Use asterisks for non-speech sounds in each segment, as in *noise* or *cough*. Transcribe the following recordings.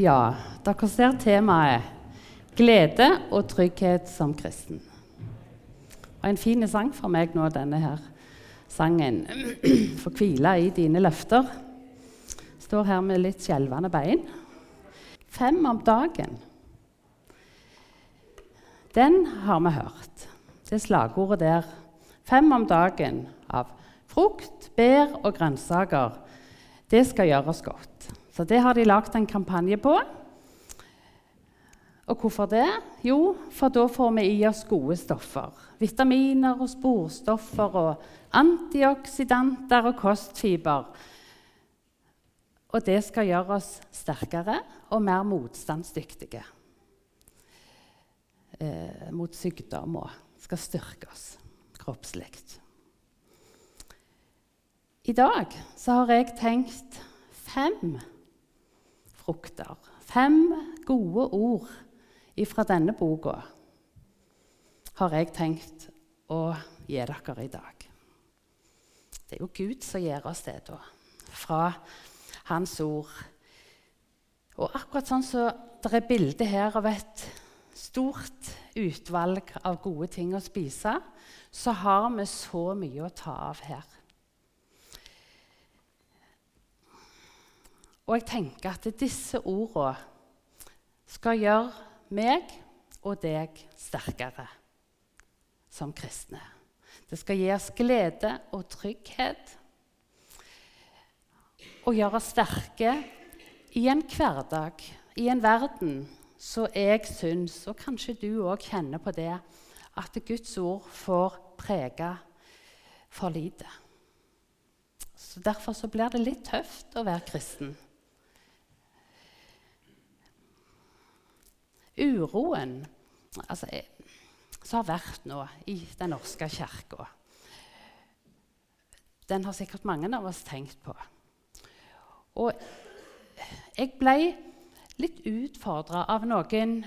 Ja, dere ser temaet 'Glede og trygghet som kristen'. Og en fin sang for meg nå, denne her sangen *clears throat* 'Få hvile i dine løfter'. Står her med litt skjelvende bein. Fem om dagen. Den har vi hørt. Det slagordet der. Fem om dagen av frukt, bær og grønnsaker. Det skal gjøre oss godt. Så det har de lagd en kampanje på. Og hvorfor det? Jo, for da får vi i oss gode stoffer. Vitaminer og sporstoffer og antioksidanter og kostfiber. Og det skal gjøre oss sterkere og mer motstandsdyktige eh, mot sykdom og skal styrke oss kroppslig. I dag så har jeg tenkt fem frukter. Fem gode ord fra denne boka har jeg tenkt å gi dere i dag. Det er jo Gud som gir oss det, da. Fra Hans ord. Og akkurat sånn så det er bilde her av et stort utvalg av gode ting å spise, så har vi så mye å ta av her. Og jeg tenker at disse ordene skal gjøre meg og deg sterkere som kristne. Det skal gi oss glede og trygghet og gjøre oss sterke i en hverdag, i en verden så jeg syns, og kanskje du òg kjenner på det, at Guds ord får prege for lite. Så Derfor så blir det litt tøft å være kristen. Uroen altså, som har vært nå i Den norske kirka, den har sikkert mange av oss tenkt på. Og jeg ble litt utfordra av noen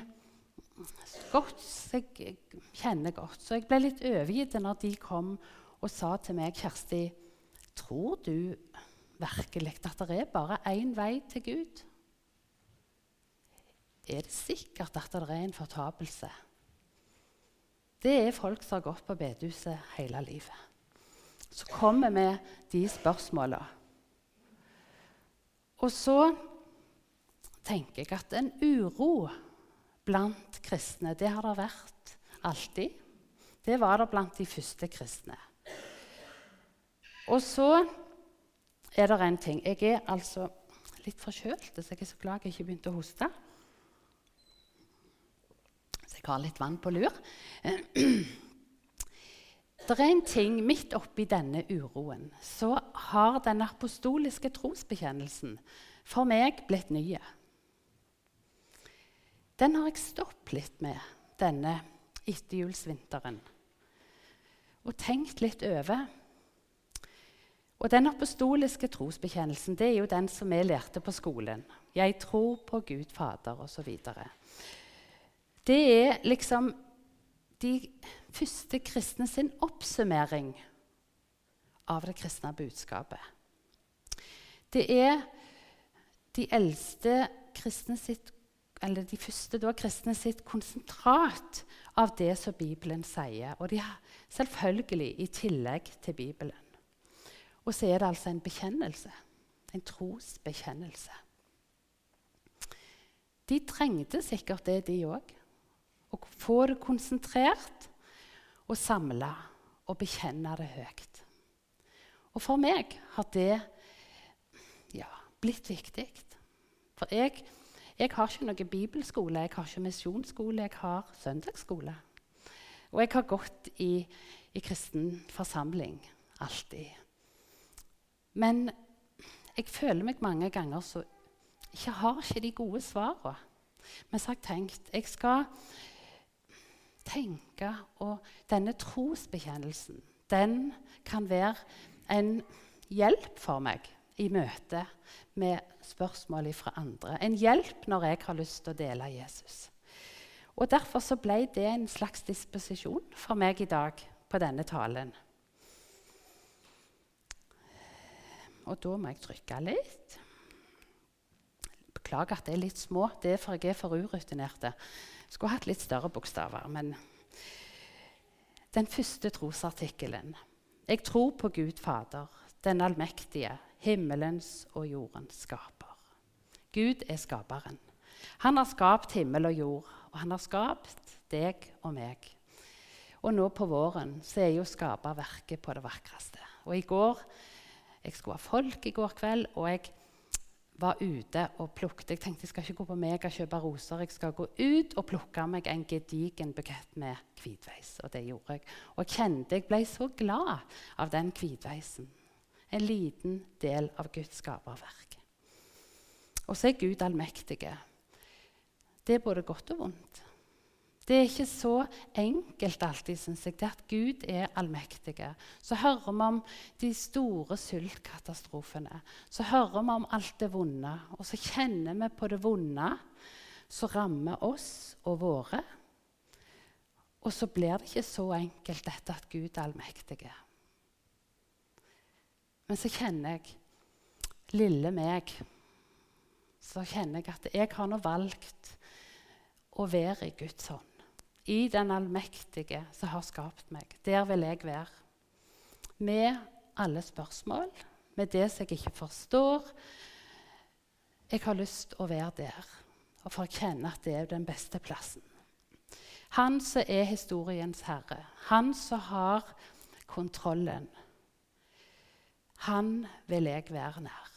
godt, som jeg kjenner godt. Så jeg ble litt overgitt når de kom og sa til meg, 'Kjersti, tror du virkelig at det er bare én vei til Gud?' Er det sikkert at det er en fortapelse. Det er folk som har gått på bedehuset hele livet. Så kommer vi de spørsmåla. Og så tenker jeg at en uro blant kristne, det har det vært alltid. Det var det blant de første kristne. Og så er det en ting. Jeg er altså litt forkjølt, så jeg er så glad jeg ikke begynte å hoste. Har litt vann på lur. *clears throat* Det er en ting midt oppi denne uroen. Så har den apostoliske trosbekjennelsen for meg blitt ny. Den har jeg stoppet litt med denne etterjulsvinteren og tenkt litt over. Og Den apostoliske trosbekjennelsen det er jo den som vi lærte på skolen. Jeg tror på Gud Fader osv. Det er liksom de første kristne sin oppsummering av det kristne budskapet. Det er de eldste kristne sitt, eller de første da, kristne sitt konsentrat av det som Bibelen sier. Og de har selvfølgelig i tillegg til Bibelen. Og så er det altså en bekjennelse. En trosbekjennelse. De trengte sikkert det, de òg og få det konsentrert og samla og bekjenne det høyt. Og for meg har det ja, blitt viktig. For jeg, jeg har ikke noe bibelskole, jeg har ikke misjonsskole, jeg har søndagsskole. Og jeg har gått i, i kristen forsamling alltid. Men jeg føler meg mange ganger så jeg har ikke de gode svarene. Men så har jeg tenkt jeg skal tenke og denne trosbekjennelsen den kan være en hjelp for meg i møte med spørsmål fra andre. En hjelp når jeg har lyst til å dele Jesus. Og Derfor så ble det en slags disposisjon for meg i dag på denne talen. Og da må jeg trykke litt. beklager at det er litt små. Det er for jeg er for urutinerte. Skulle hatt litt større bokstaver. men... Den første trosartikkelen. Jeg tror på Gud Fader, den allmektige, himmelens og jordens skaper. Gud er skaperen. Han har skapt himmel og jord, og han har skapt deg og meg. Og nå på våren så er jo skaperverket på det vakreste. Og i går Jeg skulle ha folk i går kveld, og jeg var ute og plukket. Jeg tenkte jeg skal ikke gå på meg og kjøpe roser. Jeg skal gå ut og plukke meg en gedigen bukett med hvitveis. Og det gjorde jeg. Og jeg kjente jeg ble så glad av den hvitveisen. En liten del av Guds skaperverk. Og så er Gud allmektige. Det er både godt og vondt. Det er ikke så enkelt alltid, syns jeg, det at Gud er allmektig. Så hører vi om de store sultkatastrofene. Så hører vi om alt det vonde. Og så kjenner vi på det vonde som rammer oss og våre. Og så blir det ikke så enkelt dette at Gud er allmektig. Men så kjenner jeg lille meg. Så kjenner jeg at jeg har nå valgt å være i Guds hånd i den allmektige som har skapt meg. Der vil jeg være. Med alle spørsmål, med det som jeg ikke forstår. Jeg har lyst å være der, og for å kjenne at det er den beste plassen. Han som er historiens herre, han som har kontrollen, han vil jeg være nær.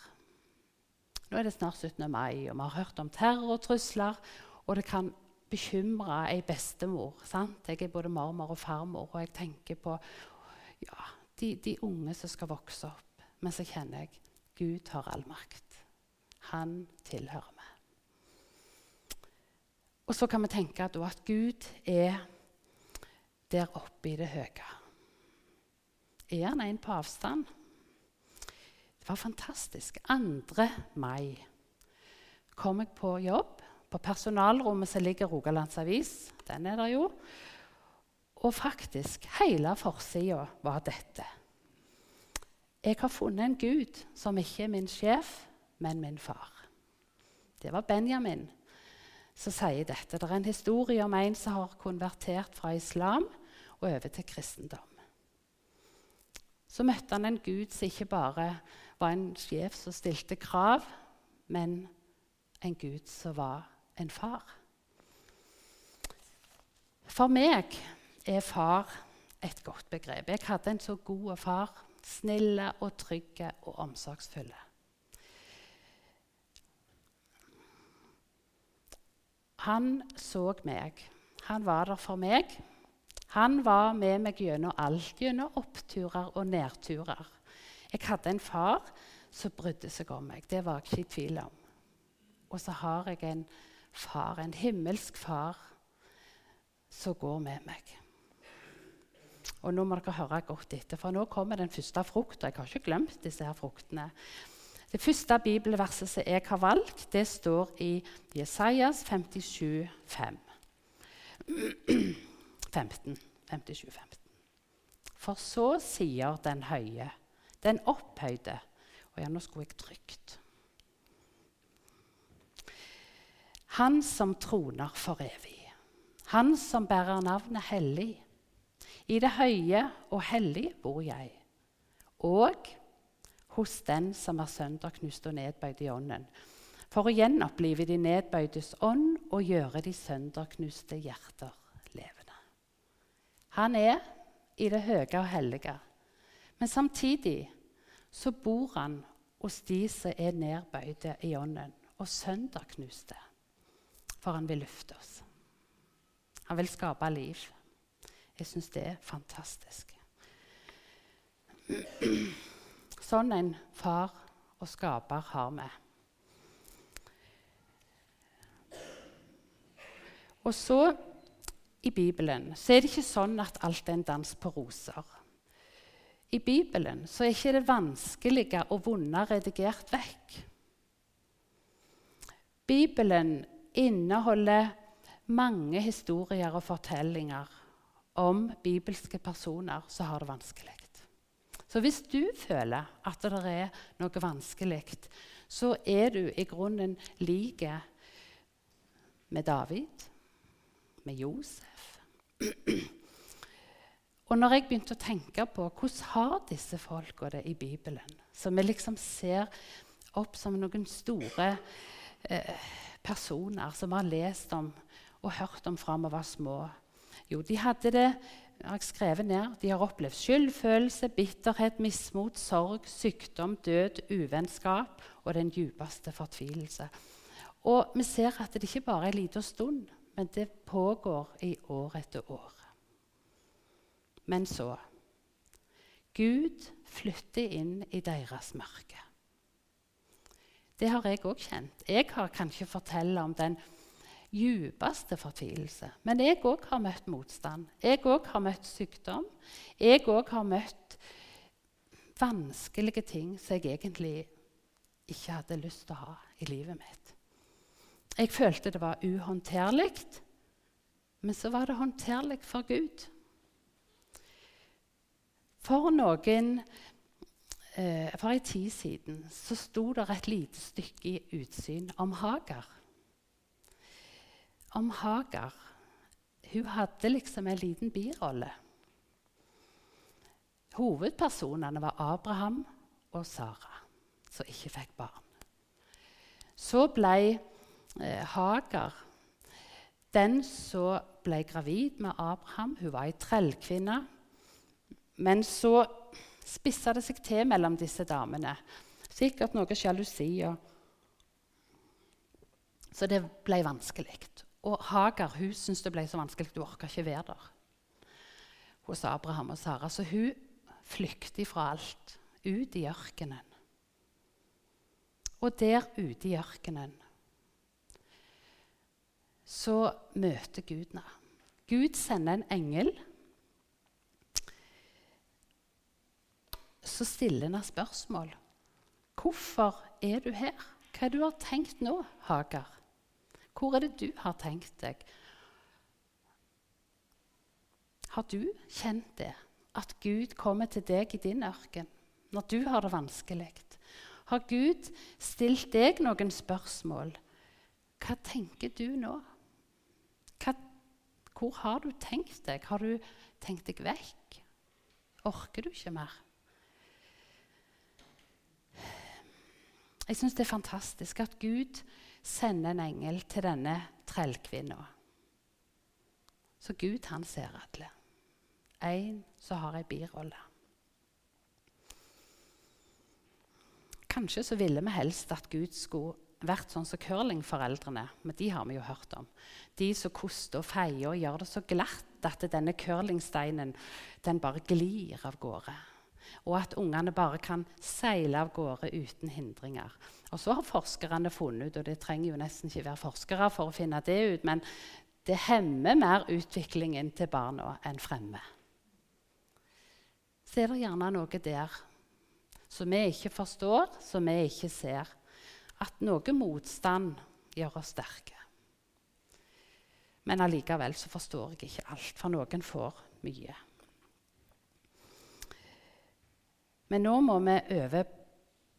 Nå er det snart 17. mai, og vi har hørt om terrortrusler. Og det kan bekymra ei bestemor. Sant? Jeg er både mormor og farmor, og jeg tenker på ja, de, de, unge som skal vokse opp. Men så kjenner jeg Gud har all makt. Han tilhører meg. Og så kan vi tenke at Gud er der oppe i det høye. Er han en på avstand? Det var fantastisk. 2. mai kom jeg på jobb på personalrommet som ligger Rogalands Avis. Den er der jo. Og faktisk, hele forsida var dette. Jeg har funnet en gud som ikke er min sjef, men min far. Det var Benjamin som sier dette. Det er en historie om en som har konvertert fra islam og over til kristendom. Så møtte han en gud som ikke bare var en sjef som stilte krav, men en gud som var en far. For meg er far et godt begrep. Jeg hadde en så god far. Snille og trygge og omsorgsfulle. Han så meg. Han var der for meg. Han var med meg gjennom alt, gjennom oppturer og nedturer. Jeg hadde en far som brydde seg om meg. Det var jeg ikke i tvil om. Og så har jeg en en himmelsk far, som går med meg. Og nå må dere høre godt etter, for nå kommer den første frukta. Jeg har ikke glemt disse her fruktene. Det første bibelverset som jeg har valgt, det står i Jesajas 57, 5. 15. 57, 15. For så sier den høye, den opphøyde Og ja, nå skulle jeg trygt. Han som troner for evig. Han som bærer navnet hellig. I det høye og hellige bor jeg. Og hos den som er sønderknust og nedbøyd i ånden. For å gjenopplive de nedbøydes ånd og gjøre de sønderknuste hjerter levende. Han er i det høye og hellige, men samtidig så bor han hos de som er nedbøyde i ånden og sønderknuste for han vil løfte oss. Han vil skape liv. Jeg syns det er fantastisk. Sånn en far og skaper har vi. Og så i Bibelen så er det ikke sånn at alt er en dans på roser. I Bibelen så er ikke det vanskelige og vonde redigert vekk. Bibelen inneholder mange historier og fortellinger om bibelske personer som har det vanskelig. Så hvis du føler at det er noe vanskelig, så er du i grunnen lik med David, med Josef. Og når jeg begynte å tenke på hvordan har disse folka det i Bibelen, som vi liksom ser opp som noen store eh, personer som har lest om og hørt om fra vi var små Jo, de hadde det jeg har skrevet ned, De har opplevd skyldfølelse, bitterhet, mismot, sorg, sykdom, død, uvennskap og den djupeste fortvilelse. Og vi ser at det ikke bare er en liten stund, men det pågår i år etter år. Men så Gud flytter inn i deres mørke. Det har jeg òg kjent. Jeg har, kan ikke fortelle om den djupeste fortvilelse. Men jeg òg har møtt motstand. Jeg òg har møtt sykdom. Jeg òg har møtt vanskelige ting som jeg egentlig ikke hadde lyst til å ha i livet mitt. Jeg følte det var uhåndterlig, men så var det håndterlig for Gud. For noen eh, For ei tid siden så sto det et lite stykke i Utsyn om Hagar. Om Hagar. Hun hadde liksom en liten birolle. Hovedpersonene var Abraham og Sara, som ikke fikk barn. Så ble eh, Hagar den som ble gravid med Abraham. Hun var ei trellkvinne. Men så spissa det seg til mellom disse damene. Sikkert noe sjalusi. Så det ble vanskelig. Og Hagar hun syntes det ble så vanskelig hun orka ikke være der hos Abraham og Sara. Så hun flykter fra alt, ut i ørkenen. Og der ute i ørkenen så møter Gud henne. Gud sender en engel så stiller han spørsmål. 'Hvorfor er du her? Hva er det du har tenkt nå, Hagar?' 'Hvor er det du har tenkt deg?' Har du kjent det, at Gud kommer til deg i din ørken når du har det vanskelig? Har Gud stilt deg noen spørsmål? Hva tenker du nå? Hva, hvor har du tenkt deg? Har du tenkt deg vekk? Orker du ikke mer? Jeg syns det er fantastisk at Gud sender en engel til denne trellkvinna. Så Gud, han ser alle. En som har ei birolle. Kanskje så ville vi helst at Gud skulle vært sånn som curlingforeldrene. Men de har vi jo hørt om. De som koster og feier og gjør det så glatt at denne curlingsteinen den bare glir av gårde og at ungene bare kan seile av gårde uten hindringer. Og så har forskerne funnet ut, og det trenger jo nesten ikke være forskere for å finne det ut, men det hemmer mer utviklingen til barna enn fremme. Så er det gjerne noe der som vi ikke forstår, som vi ikke ser. At noe motstand gjør oss sterke. Men allikevel så forstår jeg ikke alt, for noen får mye. Men nå må vi øve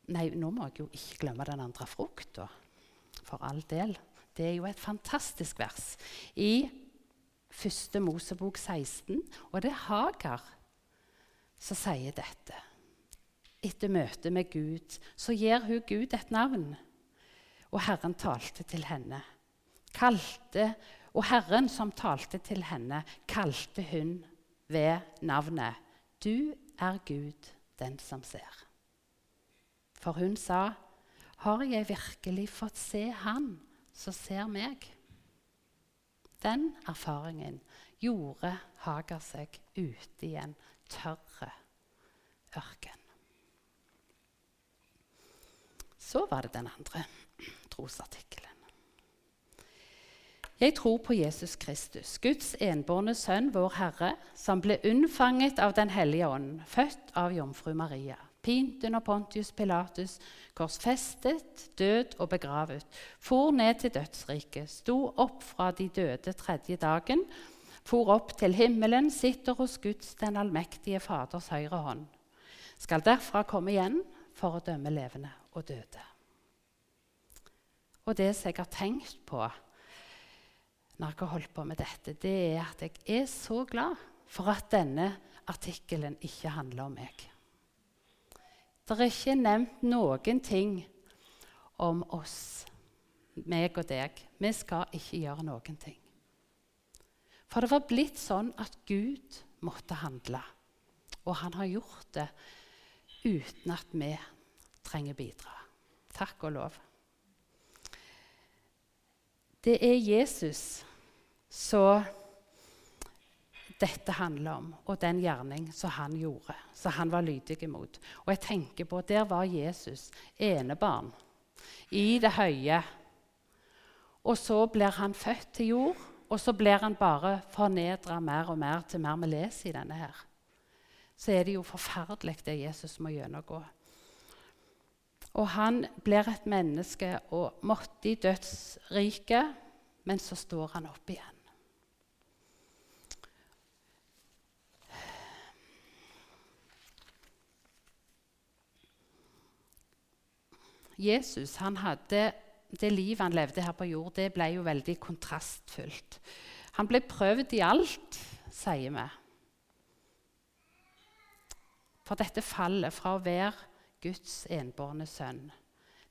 Nei, nå må jeg jo ikke glemme den andre frukta. For all del. Det er jo et fantastisk vers i 1. Mosebok 16. Og det er Hagar som sier dette. Etter møtet med Gud så gir hun Gud et navn. Og Herren talte til henne. Kalte, og Herren som talte til henne, kalte hun ved navnet. Du er Gud den som ser. For hun sa, 'Har jeg virkelig fått se Han som ser meg?' Den erfaringen gjorde Hager seg ute i en tørre ørken. Så var det den andre trosartikkelen. Jeg tror på Jesus Kristus, Guds enbårne sønn, vår Herre, som ble unnfanget av Den hellige ånd, født av jomfru Maria, pint under Pontius Pilatus, korsfestet, død og begravet, for ned til dødsriket, sto opp fra de døde tredje dagen, for opp til himmelen, sitter hos Guds den allmektige Faders høyre hånd, skal derfra komme igjen for å dømme levende og døde. og det som jeg har tenkt på når jeg har holdt på med dette, det er at jeg er så glad for at denne artikkelen ikke handler om meg. Det er ikke nevnt noen ting om oss, meg og deg. Vi skal ikke gjøre noen ting. For det var blitt sånn at Gud måtte handle. Og han har gjort det uten at vi trenger bidra. Takk og lov. Det er Jesus som dette handler om, og den gjerning som han gjorde, som han var lydig imot. Og jeg tenker på, Der var Jesus enebarn i det høye. Og så blir han født til jord, og så blir han bare fornedra mer og mer til mer vi leser i denne her. Så er det jo forferdelig, det Jesus må gjennomgå. Og han blir et menneske og måtte i dødsriket, men så står han opp igjen. Jesus han hadde det livet han levde her på jord, det ble jo veldig kontrastfullt. Han ble prøvd i alt, sier vi. For dette fallet fra å være Guds enbårne sønn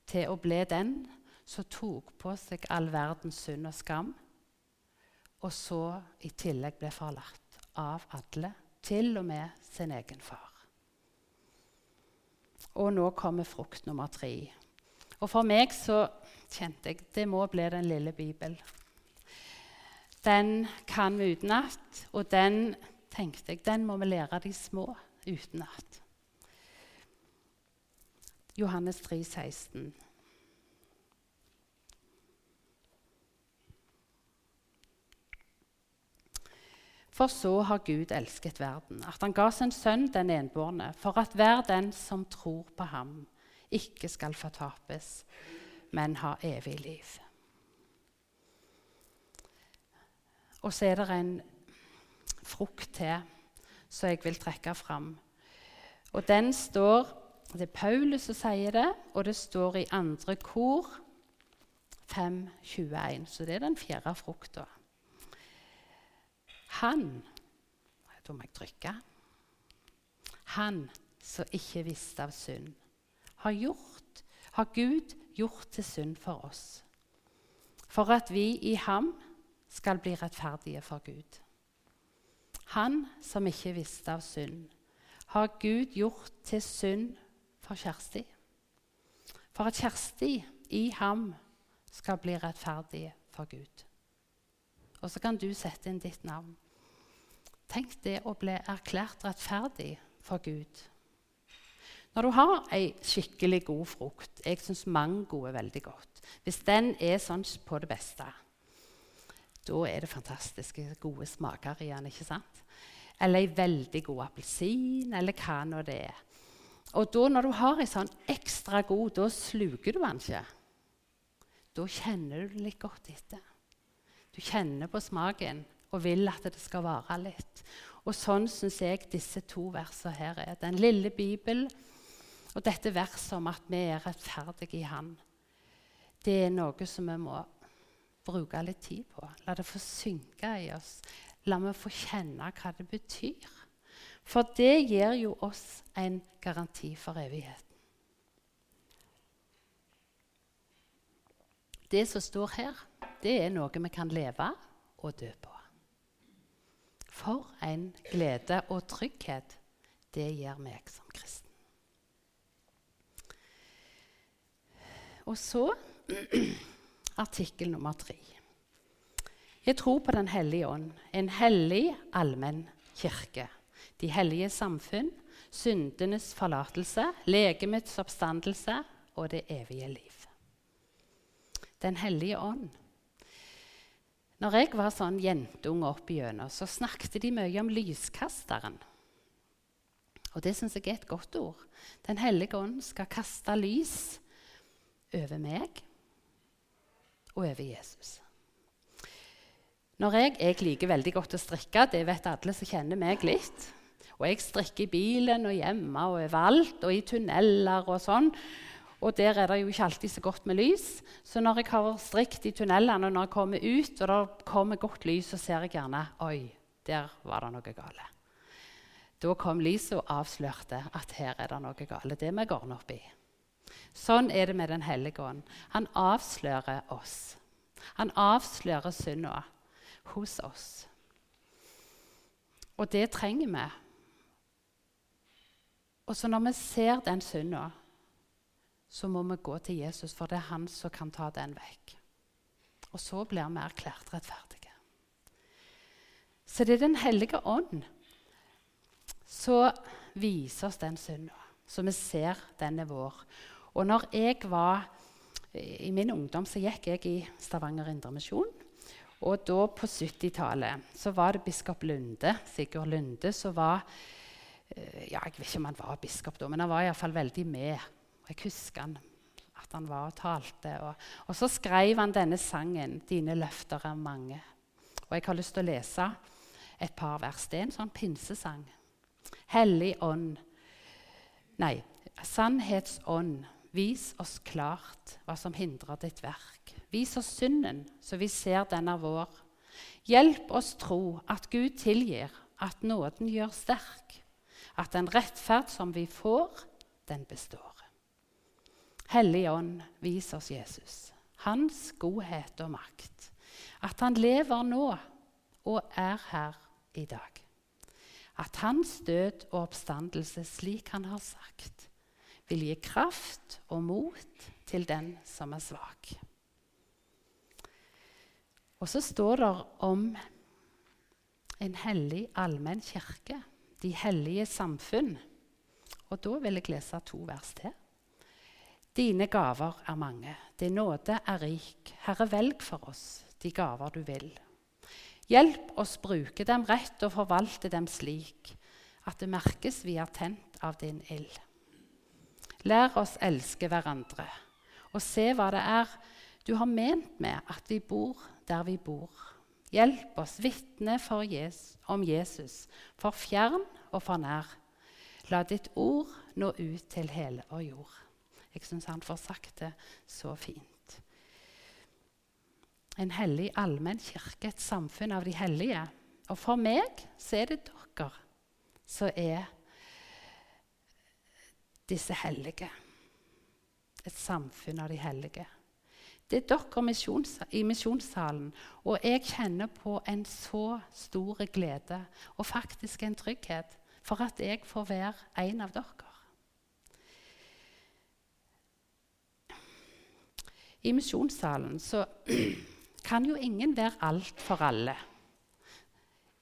til å bli den som tok på seg all verdens synd og skam, og så i tillegg ble forlatt av alle, til og med sin egen far. Og nå kommer frukt nummer tre. Og for meg så kjente jeg det må bli den lille Bibelen. Den kan vi utenat, og den tenkte jeg, den må vi lære de små utenat. Johannes 3, 16. For så har Gud elsket verden, at han ga sin sønn den enbårne, for at hver den som tror på ham, ikke skal fortapes, men ha evig liv. Og så er det en frukt til som jeg vil trekke fram. Og den står Det er Paulus som sier det, og det står i andre kor 5.21. Så det er den fjerde frukta. Han Da må jeg trykke. Han som ikke visste av synd har, gjort, har Gud gjort til synd for oss, for at vi i ham skal bli rettferdige for Gud. Han som ikke visste av synd, har Gud gjort til synd for Kjersti. For at Kjersti i ham skal bli rettferdig for Gud. Og så kan du sette inn ditt navn. Tenk det å bli erklært rettferdig for Gud. Når du har ei skikkelig god frukt Jeg syns mango er veldig godt. Hvis den er sånn på det beste, da er det fantastiske, gode smaker i den. ikke sant? Eller ei veldig god appelsin, eller hva nå det er. Og da, når du har en sånn ekstra god, da sluker du den ikke. Da kjenner du det litt godt etter. Du kjenner på smaken og vil at det skal vare litt. Og sånn syns jeg disse to versene her er. Den lille Bibelen og dette verset om at vi er rettferdige i Han, det er noe som vi må bruke litt tid på. La det få synke i oss. La meg få kjenne hva det betyr. For det gir jo oss en garanti for evigheten. Det som står her, det er noe vi kan leve og dø på. For en glede og trygghet det gir meg som kristen. Og så *clears throat* artikkel nummer tre. Jeg tror på Den hellige ånd, en hellig allmenn kirke. De hellige samfunn, syndenes forlatelse, legemets oppstandelse og det evige liv. Den hellige ånd. Når jeg var sånn jentunge opp igjennom, så snakket de mye om lyskasteren. Og det syns jeg er et godt ord. Den hellige ånd skal kaste lys over meg og over Jesus. Når jeg, jeg liker veldig godt å strikke, det vet alle som kjenner meg litt. Og jeg strikker i bilen og hjemme og overalt og i tunneler og sånn. og der er det jo ikke alltid så godt med lys. Så når jeg har strikt i tunnelene, og når jeg kommer ut og det kommer godt lys, så ser jeg gjerne Oi, der var det noe galt. Da kom lyset og avslørte at her er det noe galt. Det vi går opp i. Sånn er det med Den hellige ånd. Han avslører oss. Han avslører synda hos oss. Og det trenger vi. Og så når vi ser den synda, så må vi gå til Jesus, for det er han som kan ta den vekk. Og så blir vi erklært rettferdige. Så det er Den hellige ånd som viser oss den synda, så vi ser den er vår. Og når jeg var I min ungdom så gikk jeg i Stavanger Indremisjon. Og da på 70-tallet så var det biskop Lunde, Sigurd Lunde som var ja, Jeg vet ikke om han var biskop da, men han var iallfall veldig med. Jeg husker han, at han var og talte. Og, og, så skrev han denne sangen 'Dine løfter er mange'. Og jeg har lyst til å lese et par vers. Det er en sånn pinsesang. Hellig ånd Nei, sannhetsånd, vis oss klart hva som hindrer ditt verk. Vis oss synden, så vi ser den er vår. Hjelp oss tro at Gud tilgir, at nåden gjør sterk. At den rettferd som vi får, den består. Hellige Ånd, vis oss Jesus, hans godhet og makt. At han lever nå og er her i dag. At hans død og oppstandelse, slik han har sagt, vil gi kraft og mot til den som er svak. Og så står det om en hellig allmenn kirke, de hellige samfunn. Og da vil jeg lese to vers til. Dine gaver er mange, din nåde er rik. Herre, velg for oss de gaver du vil. Hjelp oss bruke dem rett og forvalte dem slik at det merkes vi er tent av din ild. Lær oss elske hverandre og se hva det er du har ment med at vi bor der vi bor. Hjelp oss vitne Jesus, om Jesus, for fjern og for nær. La ditt ord nå ut til hele vår jord. Jeg syns han får sagt det så fint. En hellig allmenn kirke, et samfunn av de hellige. Og for meg så er det dere som er disse hellige. Et samfunn av de hellige. Det er dere misjons, i misjonssalen. Og jeg kjenner på en så stor glede og faktisk en trygghet for at jeg får være en av dere. I misjonssalen så *clears throat* kan jo ingen være alt for alle.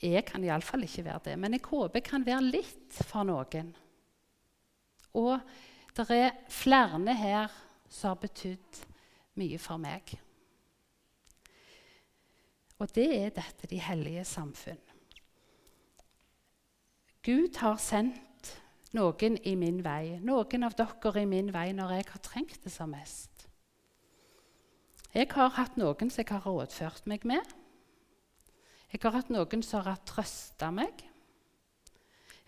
Jeg kan iallfall ikke være det, men jeg håper jeg kan være litt for noen. Og det er flere her som har betydd mye for meg. Og det er dette de hellige samfunn. Gud har sendt noen i min vei, noen av dere i min vei, når jeg har trengt det som mest. Jeg har hatt noen som jeg har rådført meg med. Jeg har hatt noen som har trøsta meg.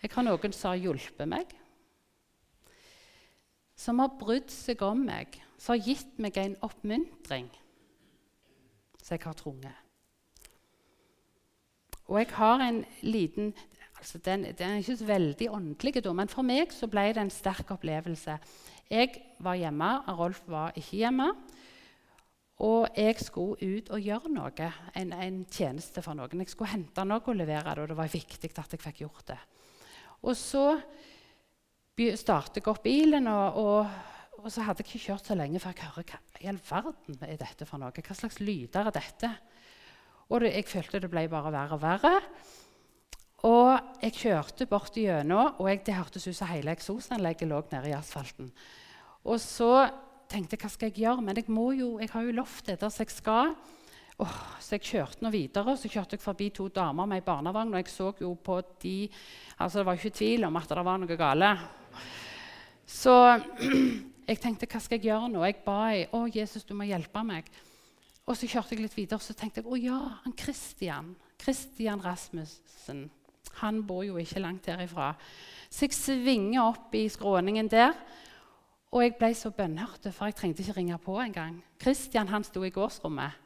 Jeg har noen som har hjulpet meg. Som har brydd seg om meg som har gitt meg en oppmuntring som jeg har trunget. Og jeg har en liten altså den, den, er ikke så veldig åndelig, men for meg så ble det en sterk opplevelse. Jeg var hjemme, Rolf var ikke hjemme. Og jeg skulle ut og gjøre noe, en, en tjeneste for noen. Jeg skulle hente noe og levere det, og det var viktig at jeg fikk gjort det. Og så startet jeg opp bilen og, og og så hadde jeg ikke kjørt så lenge før jeg hører hva i all verden er dette for noe. Hva slags lyder er dette? Og det, jeg følte det ble bare verre og verre. Og jeg kjørte bort gjennom, og jeg, det hørtes ut som hele eksosanlegget lå nede i asfalten. Og så tenkte jeg hva skal jeg gjøre, men jeg, må jo, jeg har jo lovt det, som jeg skal. Oh, så jeg kjørte nå videre, og så kjørte jeg forbi to damer med ei barnevogn. Og jeg så jo på de altså Det var ikke tvil om at det var noe galt. Så *clears throat* jeg tenkte hva skal jeg gjøre nå? Jeg ba i, å Jesus, du må hjelpe meg. Og så kjørte jeg litt videre, og så tenkte jeg å ja, han Christian. Christian Rasmussen. Han bor jo ikke langt herifra. Så jeg svinger opp i skråningen der. Og jeg ble så bønnhørt, for jeg trengte ikke ringe på engang. Kristian han sto i gårdsrommet.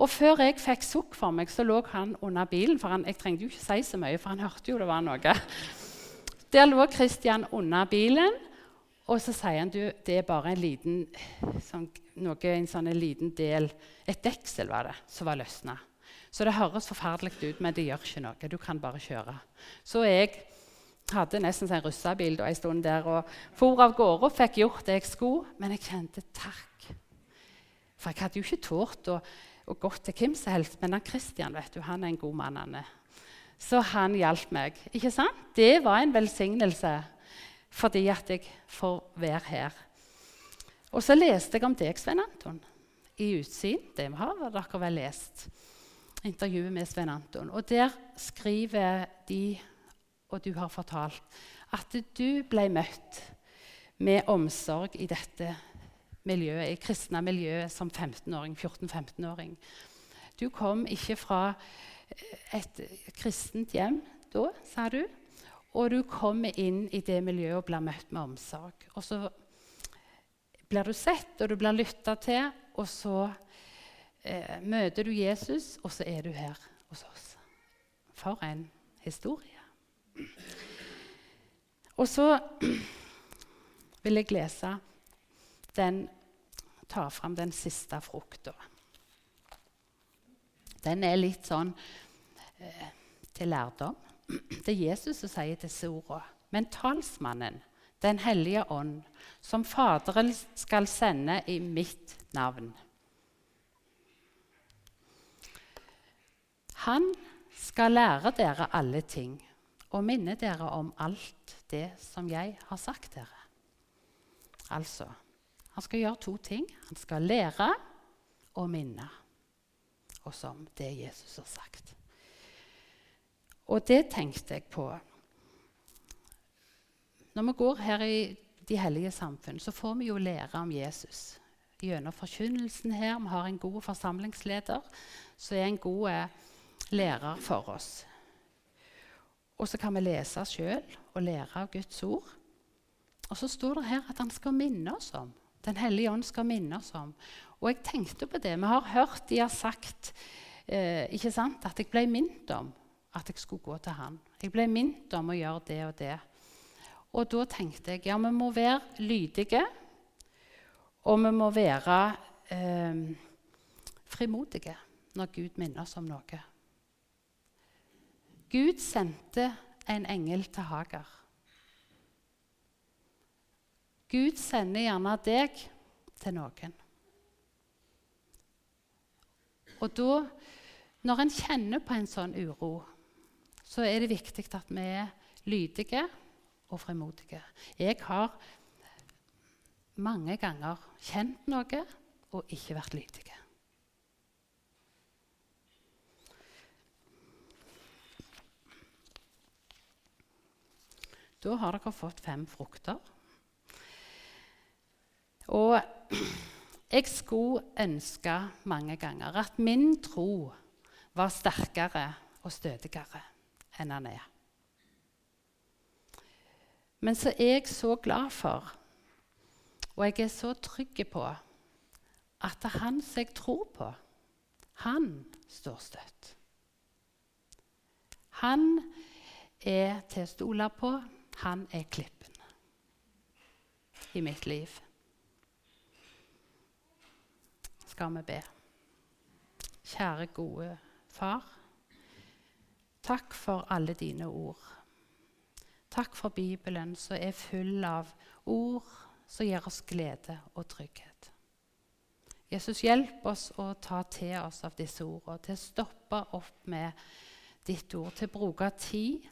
Og før jeg fikk sukk for meg, så lå han under bilen. For han, jeg trengte jo ikke si så mye, for han hørte jo det var noe. Der lå Kristian under bilen, og så sier han du, det er bare en liten, sånn, noe, en sånn en liten del Et deksel var det som var løsna. Så det høres forferdelig ut, men det gjør ikke noe. Du kan bare kjøre. Så jeg hadde nesten en russebil en stund der og for av gårde og fikk gjort det jeg skulle. Men jeg kjente takk. For jeg hadde jo ikke tort å, å gå til hvem som helst. Men han Christian vet du, han er en god mann. han er. Så han hjalp meg. Ikke sant? Det var en velsignelse fordi at jeg får være her. Og så leste jeg om deg, Svein Anton, i Utsyn. Det har dere vel lest. Intervjuet med Svein Anton. Og der skriver de og du har fortalt, at du ble møtt med omsorg i dette miljøet, i kristne miljøet som 15-åring, 14-15-åring. Du kom ikke fra et kristent hjem da, sa du. Og du kommer inn i det miljøet og blir møtt med omsorg. Og så blir du sett, og du blir lytta til, og så eh, møter du Jesus, og så er du her hos oss. For en historie. Og så vil jeg lese den Ta fram den siste frukta. Den er litt sånn eh, til lærdom. Det er Jesus som sier disse ordene. Men talsmannen, Den hellige ånd, som Faderen skal sende i mitt navn Han skal lære dere alle ting og minne dere om alt det som jeg har sagt dere. Altså, han skal gjøre to ting. Han skal lære og minne oss om det Jesus har sagt. Og det tenkte jeg på. Når vi går her i de hellige samfunn, så får vi jo lære om Jesus gjennom forkynnelsen her. Vi har en god forsamlingsleder som er en god eh, lærer for oss. Og så kan vi lese sjøl og lære av Guds ord. Og så står det her at han skal minne oss om. Den hellige ånd skal minne oss om. Og jeg tenkte på det. Vi har hørt de har sagt eh, ikke sant, at jeg ble minnet om at jeg skulle gå til han. Jeg ble minnet om å gjøre det og det. Og da tenkte jeg ja, vi må være lydige, og vi må være eh, frimodige når Gud minner oss om noe. Gud sendte en engel til Hagar. Gud sender gjerne deg til noen. Og da, når en kjenner på en sånn uro, så er det viktig at vi er lydige og fremodige. Jeg har mange ganger kjent noe og ikke vært lydige. Da har dere fått fem frukter. Og jeg skulle ønske mange ganger at min tro var sterkere og stødigere enn han er. Men så er jeg så glad for, og jeg er så trygg på, at han som jeg tror på, han står støtt. Han er til å stole på. Han er klippen i mitt liv. Skal vi be. Kjære, gode Far. Takk for alle dine ord. Takk for Bibelen, som er full av ord som gir oss glede og trygghet. Jesus, hjelp oss å ta til oss av disse ordene, til å stoppe opp med ditt ord, til å bruke tid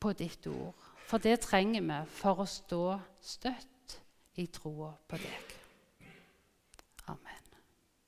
på ditt ord. For det trenger vi for å stå støtt i troa på deg.